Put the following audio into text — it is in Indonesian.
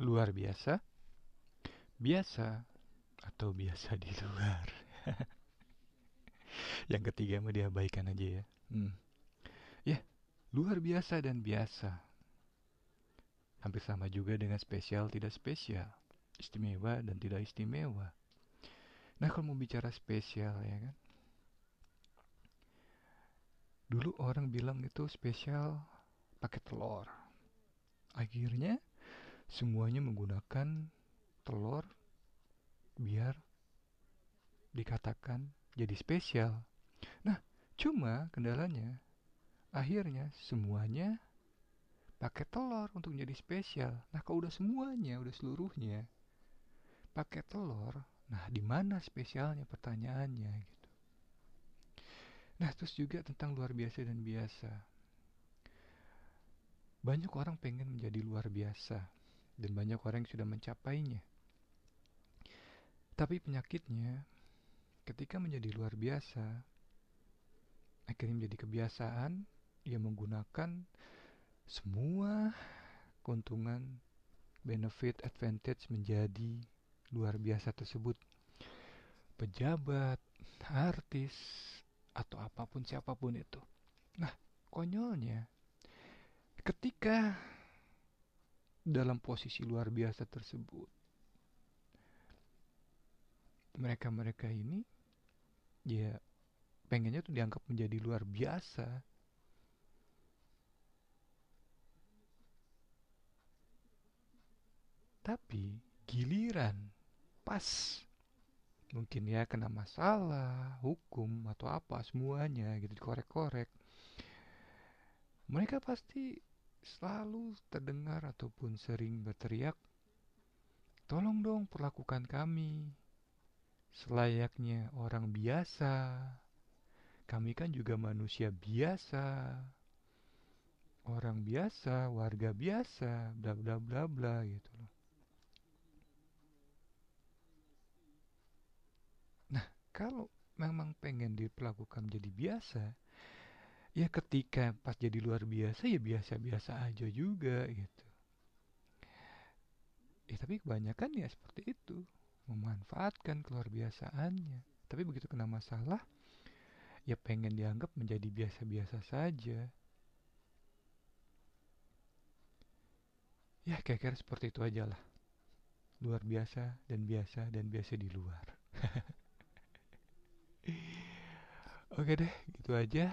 luar biasa, biasa, atau biasa di luar. Yang ketiga mah diabaikan aja ya. Hmm. Ya, luar biasa dan biasa. Hampir sama juga dengan spesial tidak spesial, istimewa dan tidak istimewa. Nah, kalau mau bicara spesial ya kan. Dulu orang bilang itu spesial pakai telur. Akhirnya semuanya menggunakan telur biar dikatakan jadi spesial. Nah, cuma kendalanya akhirnya semuanya pakai telur untuk jadi spesial. Nah, kalau udah semuanya, udah seluruhnya pakai telur, nah di mana spesialnya pertanyaannya gitu. Nah, terus juga tentang luar biasa dan biasa. Banyak orang pengen menjadi luar biasa dan banyak orang yang sudah mencapainya. Tapi penyakitnya ketika menjadi luar biasa akhirnya menjadi kebiasaan ia menggunakan semua keuntungan benefit advantage menjadi luar biasa tersebut pejabat artis atau apa pun siapa pun itu nah konyolnya ketika dalam posisi luar biasa tersebut. Mereka-mereka ini ya pengennya tuh dianggap menjadi luar biasa. Tapi giliran pas. Mungkin ya kena masalah hukum atau apa semuanya gitu dikorek-korek. Mereka pasti selalu terdengar ataupun sering berteriak tolong dong perlakukan kami selayaknya orang biasa. Kami kan juga manusia biasa. Orang biasa, warga biasa, bla bla bla bla gitu loh. Nah, kalau memang pengen diperlakukan jadi biasa, ya ketika pas jadi luar biasa ya biasa-biasa aja juga gitu. Ya tapi kebanyakan ya seperti itu memanfaatkan keluar biasaannya. Tapi begitu kena masalah, ya pengen dianggap menjadi biasa-biasa saja. Ya kira-kira seperti itu aja lah. Luar biasa dan biasa dan biasa di luar. Oke deh, gitu aja.